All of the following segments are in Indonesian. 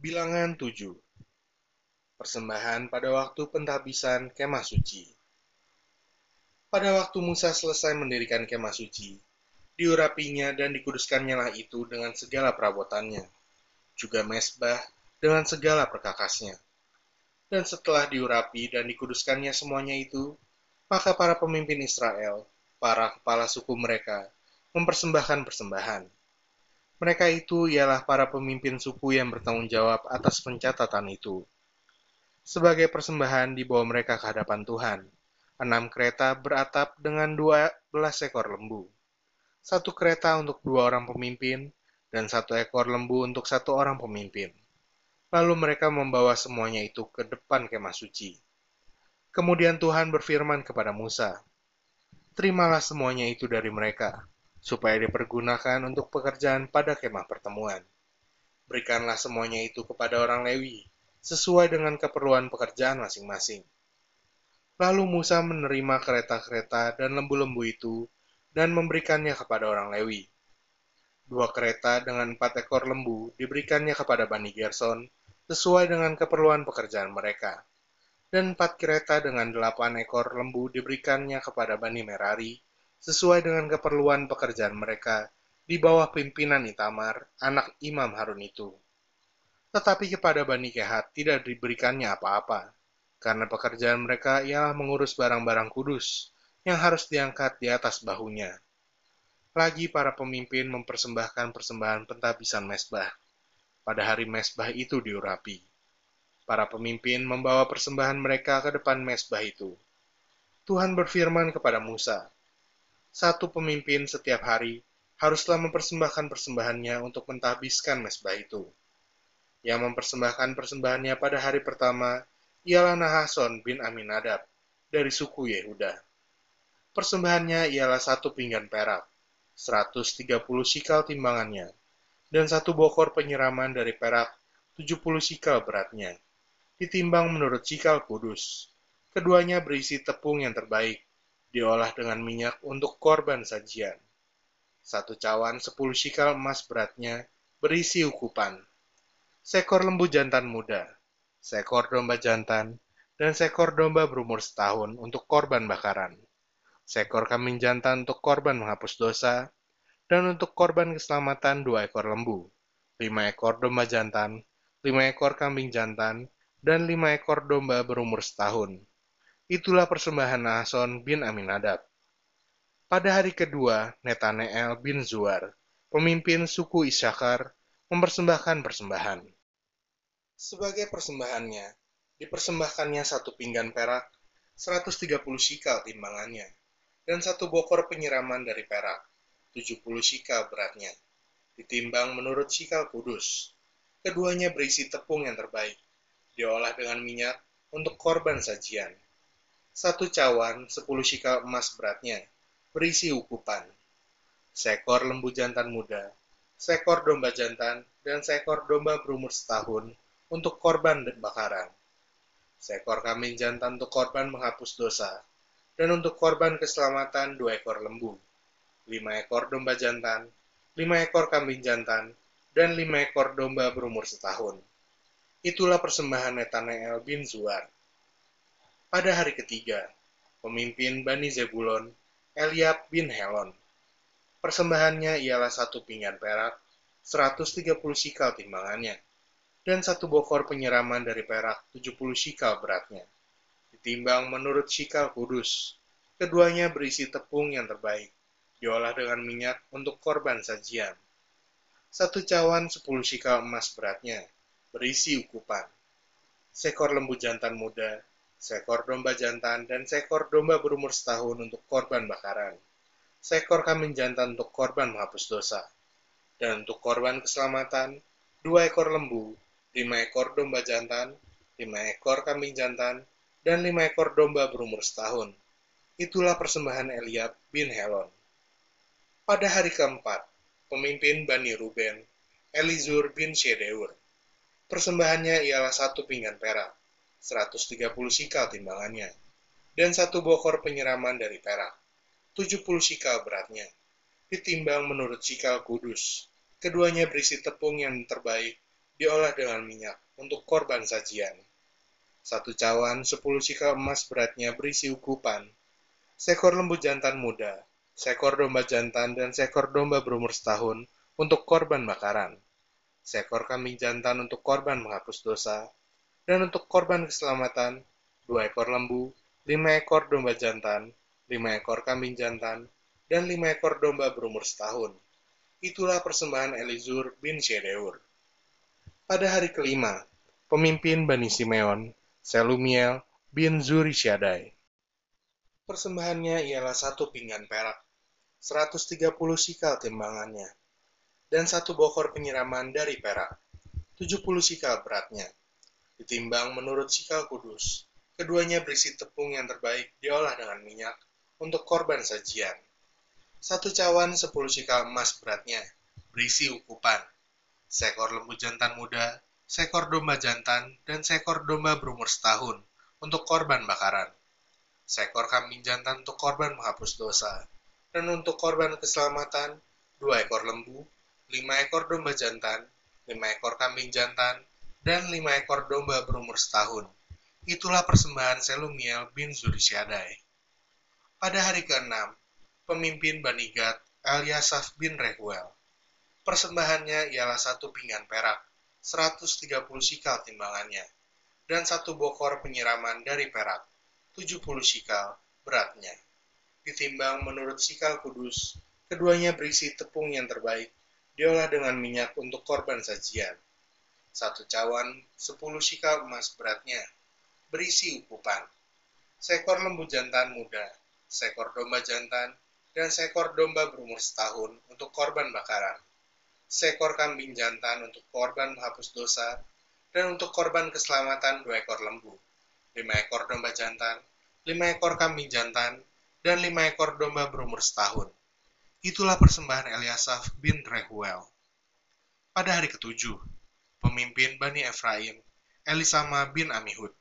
Bilangan 7 Persembahan pada waktu pentahbisan kemah suci. Pada waktu Musa selesai mendirikan kemah suci, diurapinya dan dikuduskannya lah itu dengan segala perabotannya, juga mesbah dengan segala perkakasnya. Dan setelah diurapi dan dikuduskannya semuanya itu, maka para pemimpin Israel, para kepala suku mereka, mempersembahkan persembahan mereka itu ialah para pemimpin suku yang bertanggung jawab atas pencatatan itu. Sebagai persembahan dibawa mereka ke hadapan Tuhan, enam kereta beratap dengan dua belas ekor lembu. Satu kereta untuk dua orang pemimpin, dan satu ekor lembu untuk satu orang pemimpin. Lalu mereka membawa semuanya itu ke depan kemah suci. Kemudian Tuhan berfirman kepada Musa, Terimalah semuanya itu dari mereka, supaya dipergunakan untuk pekerjaan pada kemah pertemuan. Berikanlah semuanya itu kepada orang Lewi, sesuai dengan keperluan pekerjaan masing-masing. Lalu Musa menerima kereta-kereta dan lembu-lembu itu dan memberikannya kepada orang Lewi. Dua kereta dengan empat ekor lembu diberikannya kepada Bani Gerson sesuai dengan keperluan pekerjaan mereka. Dan empat kereta dengan delapan ekor lembu diberikannya kepada Bani Merari sesuai dengan keperluan pekerjaan mereka di bawah pimpinan Itamar, anak Imam Harun itu. Tetapi kepada Bani Kehat tidak diberikannya apa-apa, karena pekerjaan mereka ialah mengurus barang-barang kudus yang harus diangkat di atas bahunya. Lagi para pemimpin mempersembahkan persembahan pentabisan mesbah. Pada hari mesbah itu diurapi. Para pemimpin membawa persembahan mereka ke depan mesbah itu. Tuhan berfirman kepada Musa, satu pemimpin setiap hari haruslah mempersembahkan persembahannya untuk mentahbiskan mesbah itu. Yang mempersembahkan persembahannya pada hari pertama ialah Nahason bin Aminadab dari suku Yehuda. Persembahannya ialah satu pinggan perak, 130 sikal timbangannya, dan satu bokor penyiraman dari perak, 70 sikal beratnya, ditimbang menurut sikal kudus. Keduanya berisi tepung yang terbaik, diolah dengan minyak untuk korban sajian. Satu cawan sepuluh sikal emas beratnya berisi ukupan. Seekor lembu jantan muda, seekor domba jantan, dan seekor domba berumur setahun untuk korban bakaran. Seekor kambing jantan untuk korban menghapus dosa, dan untuk korban keselamatan dua ekor lembu, lima ekor domba jantan, lima ekor kambing jantan, dan lima ekor domba berumur setahun Itulah persembahan Nahason bin Aminadab. Pada hari kedua, Netaneel bin Zuar, pemimpin suku Isyakar, mempersembahkan persembahan. Sebagai persembahannya, dipersembahkannya satu pinggan perak, 130 sikal timbangannya, dan satu bokor penyiraman dari perak, 70 sikal beratnya, ditimbang menurut sikal kudus. Keduanya berisi tepung yang terbaik, diolah dengan minyak untuk korban sajian satu cawan sepuluh sikal emas beratnya, berisi ukupan, seekor lembu jantan muda, seekor domba jantan, dan seekor domba berumur setahun untuk korban bakaran, seekor kambing jantan untuk korban menghapus dosa, dan untuk korban keselamatan dua ekor lembu, lima ekor domba jantan, lima ekor kambing jantan, dan lima ekor domba berumur setahun. Itulah persembahan Netaneel bin Zuar. Pada hari ketiga, pemimpin Bani Zebulon, Eliab bin Helon. Persembahannya ialah satu pinggan perak, 130 sikal timbangannya, dan satu bokor penyiraman dari perak 70 sikal beratnya. Ditimbang menurut sikal kudus, keduanya berisi tepung yang terbaik, diolah dengan minyak untuk korban sajian. Satu cawan 10 sikal emas beratnya, berisi ukupan. Sekor lembu jantan muda, seekor domba jantan, dan seekor domba berumur setahun untuk korban bakaran, seekor kambing jantan untuk korban menghapus dosa, dan untuk korban keselamatan, dua ekor lembu, lima ekor domba jantan, lima ekor kambing jantan, dan lima ekor domba berumur setahun. Itulah persembahan Eliab bin Helon. Pada hari keempat, pemimpin Bani Ruben, Elizur bin Shedeur. Persembahannya ialah satu pinggan perak, 130 sikal timbangannya, dan satu bokor penyiraman dari perak, 70 sikal beratnya, ditimbang menurut sikal kudus. Keduanya berisi tepung yang terbaik, diolah dengan minyak untuk korban sajian. Satu cawan sepuluh sikal emas beratnya berisi ukupan, seekor lembu jantan muda, seekor domba jantan dan seekor domba berumur setahun untuk korban bakaran, seekor kambing jantan untuk korban menghapus dosa, dan untuk korban keselamatan, dua ekor lembu, lima ekor domba jantan, lima ekor kambing jantan, dan lima ekor domba berumur setahun. Itulah persembahan Elizur bin Shedeur. Pada hari kelima, pemimpin Bani Simeon, Selumiel bin Zurishyadai. Persembahannya ialah satu pinggan perak, 130 sikal timbangannya, dan satu bokor penyiraman dari perak, 70 sikal beratnya, ditimbang menurut sikal kudus. Keduanya berisi tepung yang terbaik diolah dengan minyak untuk korban sajian. Satu cawan 10 sikal emas beratnya, berisi ukupan, seekor lembu jantan muda seekor domba jantan, dan seekor domba berumur setahun untuk korban bakaran. Seekor kambing jantan untuk korban menghapus dosa, dan untuk korban keselamatan, dua ekor lembu, lima ekor domba jantan, lima ekor kambing jantan, dan lima ekor domba berumur setahun. Itulah persembahan Selumiel bin Zurisyadai. Pada hari ke-6, pemimpin Bani Gad, Eliasaf bin Rehuel. Persembahannya ialah satu pinggan perak, 130 sikal timbangannya, dan satu bokor penyiraman dari perak, 70 sikal beratnya. Ditimbang menurut sikal kudus, keduanya berisi tepung yang terbaik, diolah dengan minyak untuk korban sajian. Satu cawan, 10 sikal emas beratnya, berisi ukupan. Seekor lembu jantan muda, seekor domba jantan, dan seekor domba berumur setahun untuk korban bakaran seekor kambing jantan untuk korban menghapus dosa, dan untuk korban keselamatan dua ekor lembu, lima ekor domba jantan, lima ekor kambing jantan, dan lima ekor domba berumur setahun. Itulah persembahan Eliasaf bin Rehuel. Pada hari ketujuh, pemimpin Bani Efraim, Elisama bin Amihud.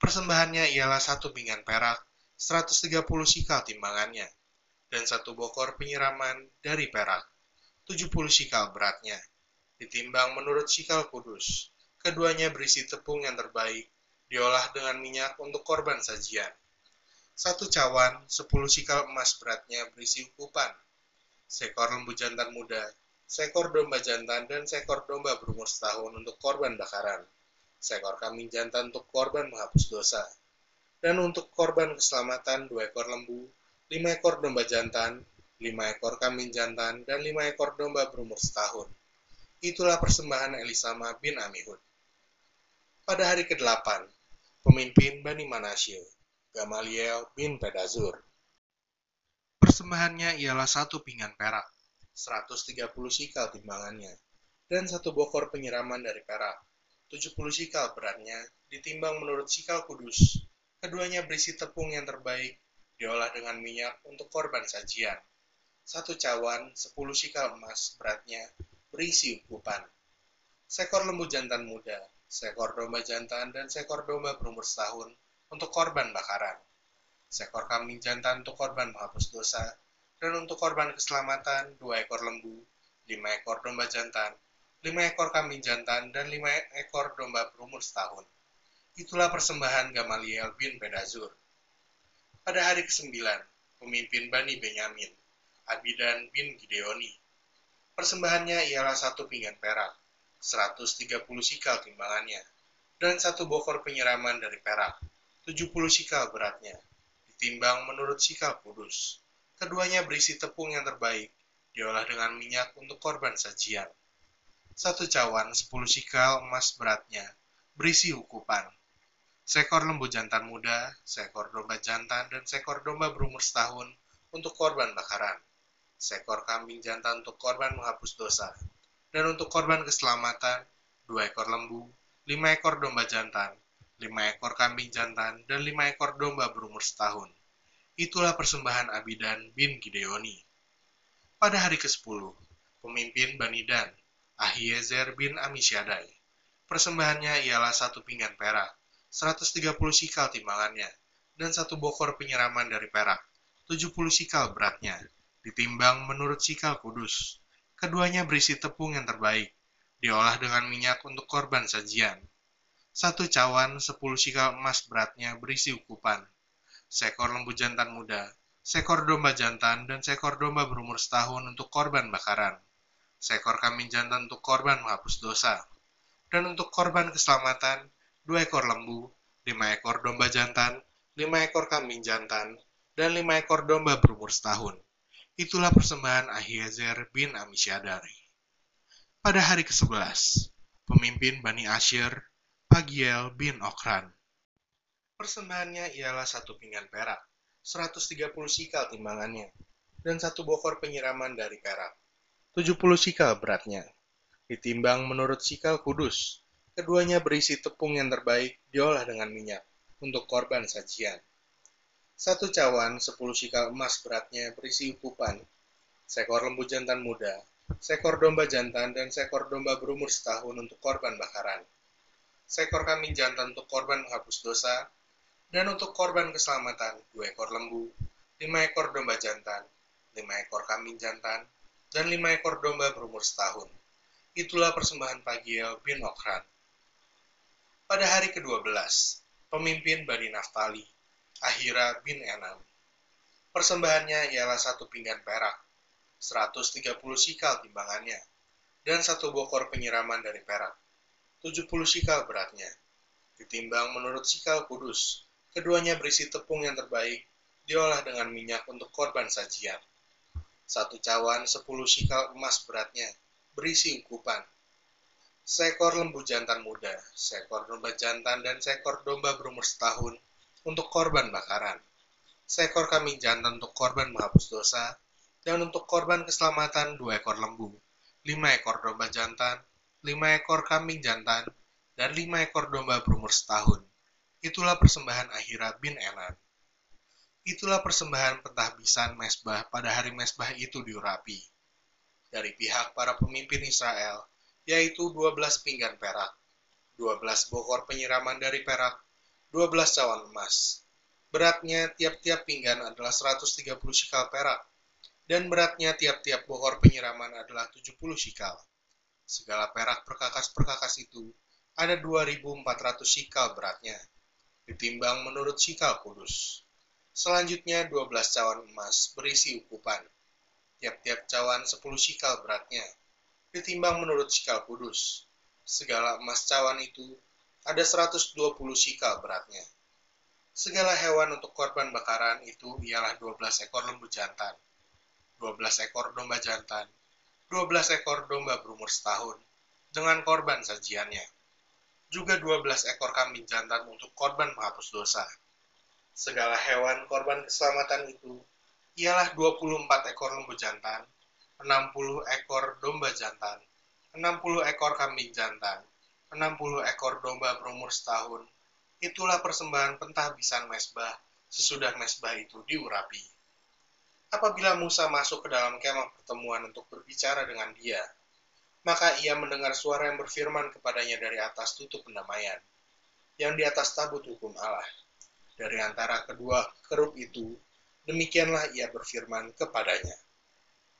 Persembahannya ialah satu pinggan perak, 130 sikal timbangannya, dan satu bokor penyiraman dari perak 70 sikal beratnya, ditimbang menurut sikal kudus. Keduanya berisi tepung yang terbaik, diolah dengan minyak untuk korban sajian. Satu cawan, 10 sikal emas beratnya berisi ukupan. Seekor lembu jantan muda, seekor domba jantan, dan seekor domba berumur setahun untuk korban bakaran. Seekor kambing jantan untuk korban menghapus dosa. Dan untuk korban keselamatan, dua ekor lembu, lima ekor domba jantan, lima ekor kambing jantan, dan lima ekor domba berumur setahun. Itulah persembahan Elisama bin Amihud. Pada hari ke-8, pemimpin Bani Manasye, Gamaliel bin Pedazur. Persembahannya ialah satu pinggan perak, 130 sikal timbangannya, dan satu bokor penyiraman dari perak, 70 sikal beratnya, ditimbang menurut sikal kudus. Keduanya berisi tepung yang terbaik, diolah dengan minyak untuk korban sajian satu cawan, sepuluh sikal emas beratnya, berisi ukupan. Sekor lembu jantan muda, sekor domba jantan, dan sekor domba berumur setahun untuk korban bakaran. Sekor kambing jantan untuk korban menghapus dosa, dan untuk korban keselamatan, dua ekor lembu, lima ekor domba jantan, lima ekor kambing jantan, dan lima ekor domba berumur setahun. Itulah persembahan Gamaliel bin Pedazur. Pada hari kesembilan, pemimpin Bani Benyamin, Abidan bin Gideoni. Persembahannya ialah satu pinggan perak, 130 sikal timbangannya, dan satu bokor penyiraman dari perak, 70 sikal beratnya, ditimbang menurut sikal kudus. Keduanya berisi tepung yang terbaik, diolah dengan minyak untuk korban sajian. Satu cawan 10 sikal emas beratnya, berisi ukupan. Seekor lembu jantan muda, seekor domba jantan, dan seekor domba berumur setahun untuk korban bakaran seekor kambing jantan untuk korban menghapus dosa, dan untuk korban keselamatan, dua ekor lembu, lima ekor domba jantan, lima ekor kambing jantan, dan lima ekor domba berumur setahun. Itulah persembahan Abidan bin Gideoni. Pada hari ke-10, pemimpin Bani Dan, Ahiezer bin Amishyadai. Persembahannya ialah satu pinggan perak, 130 sikal timbangannya, dan satu bokor penyiraman dari perak, 70 sikal beratnya, ditimbang menurut sikal kudus. Keduanya berisi tepung yang terbaik, diolah dengan minyak untuk korban sajian. Satu cawan sepuluh sikal emas beratnya berisi ukupan. Seekor lembu jantan muda, seekor domba jantan, dan seekor domba berumur setahun untuk korban bakaran. Seekor kambing jantan untuk korban menghapus dosa. Dan untuk korban keselamatan, dua ekor lembu, lima ekor domba jantan, lima ekor kambing jantan, dan lima ekor domba berumur setahun Itulah persembahan Ahiezer bin Amisyadari. Pada hari ke-11, pemimpin Bani Asyir, Pagiel bin Okran. Persembahannya ialah satu pinggan perak, 130 sikal timbangannya, dan satu bokor penyiraman dari perak, 70 sikal beratnya. Ditimbang menurut sikal kudus, keduanya berisi tepung yang terbaik diolah dengan minyak untuk korban sajian. Satu cawan sepuluh sikal emas beratnya berisi ukupan, seekor lembu jantan muda, seekor domba jantan, dan seekor domba berumur setahun untuk korban bakaran. Seekor kambing jantan untuk korban menghapus dosa, dan untuk korban keselamatan dua ekor lembu, lima ekor domba jantan, lima ekor kambing jantan, dan lima ekor domba berumur setahun. Itulah persembahan Pagiel bin Okran. Pada hari ke-12, pemimpin Bani Naftali, Ahira bin Enam. Persembahannya ialah satu pinggan perak, 130 sikal timbangannya, dan satu bokor penyiraman dari perak, 70 sikal beratnya. Ditimbang menurut sikal kudus, keduanya berisi tepung yang terbaik, diolah dengan minyak untuk korban sajian. Satu cawan 10 sikal emas beratnya, berisi ukupan. Seekor lembu jantan muda, seekor domba jantan, dan seekor domba berumur setahun untuk korban bakaran, seekor kambing jantan untuk korban menghapus dosa, dan untuk korban keselamatan dua ekor lembu, lima ekor domba jantan, lima ekor kambing jantan, dan lima ekor domba berumur setahun. Itulah persembahan Ahira bin Enan. Itulah persembahan pentahbisan mesbah pada hari mesbah itu diurapi. Dari pihak para pemimpin Israel, yaitu 12 pinggan perak, 12 bokor penyiraman dari perak, 12 cawan emas. Beratnya tiap-tiap pinggan adalah 130 sikal perak, dan beratnya tiap-tiap bokor penyiraman adalah 70 sikal. Segala perak perkakas-perkakas itu ada 2.400 sikal beratnya, ditimbang menurut sikal kudus. Selanjutnya 12 cawan emas berisi ukupan, tiap-tiap cawan 10 sikal beratnya, ditimbang menurut sikal kudus. Segala emas cawan itu ada 120 sikal beratnya. Segala hewan untuk korban bakaran itu ialah 12 ekor lembu jantan, 12 ekor domba jantan, 12 ekor domba berumur setahun, dengan korban sajiannya. Juga 12 ekor kambing jantan untuk korban menghapus dosa. Segala hewan korban keselamatan itu ialah 24 ekor lembu jantan, 60 ekor domba jantan, 60 ekor kambing jantan, 60 ekor domba berumur setahun. Itulah persembahan pentahbisan mesbah sesudah mesbah itu diurapi. Apabila Musa masuk ke dalam kemah pertemuan untuk berbicara dengan dia, maka ia mendengar suara yang berfirman kepadanya dari atas tutup pendamaian, yang di atas tabut hukum Allah. Dari antara kedua kerub itu, demikianlah ia berfirman kepadanya.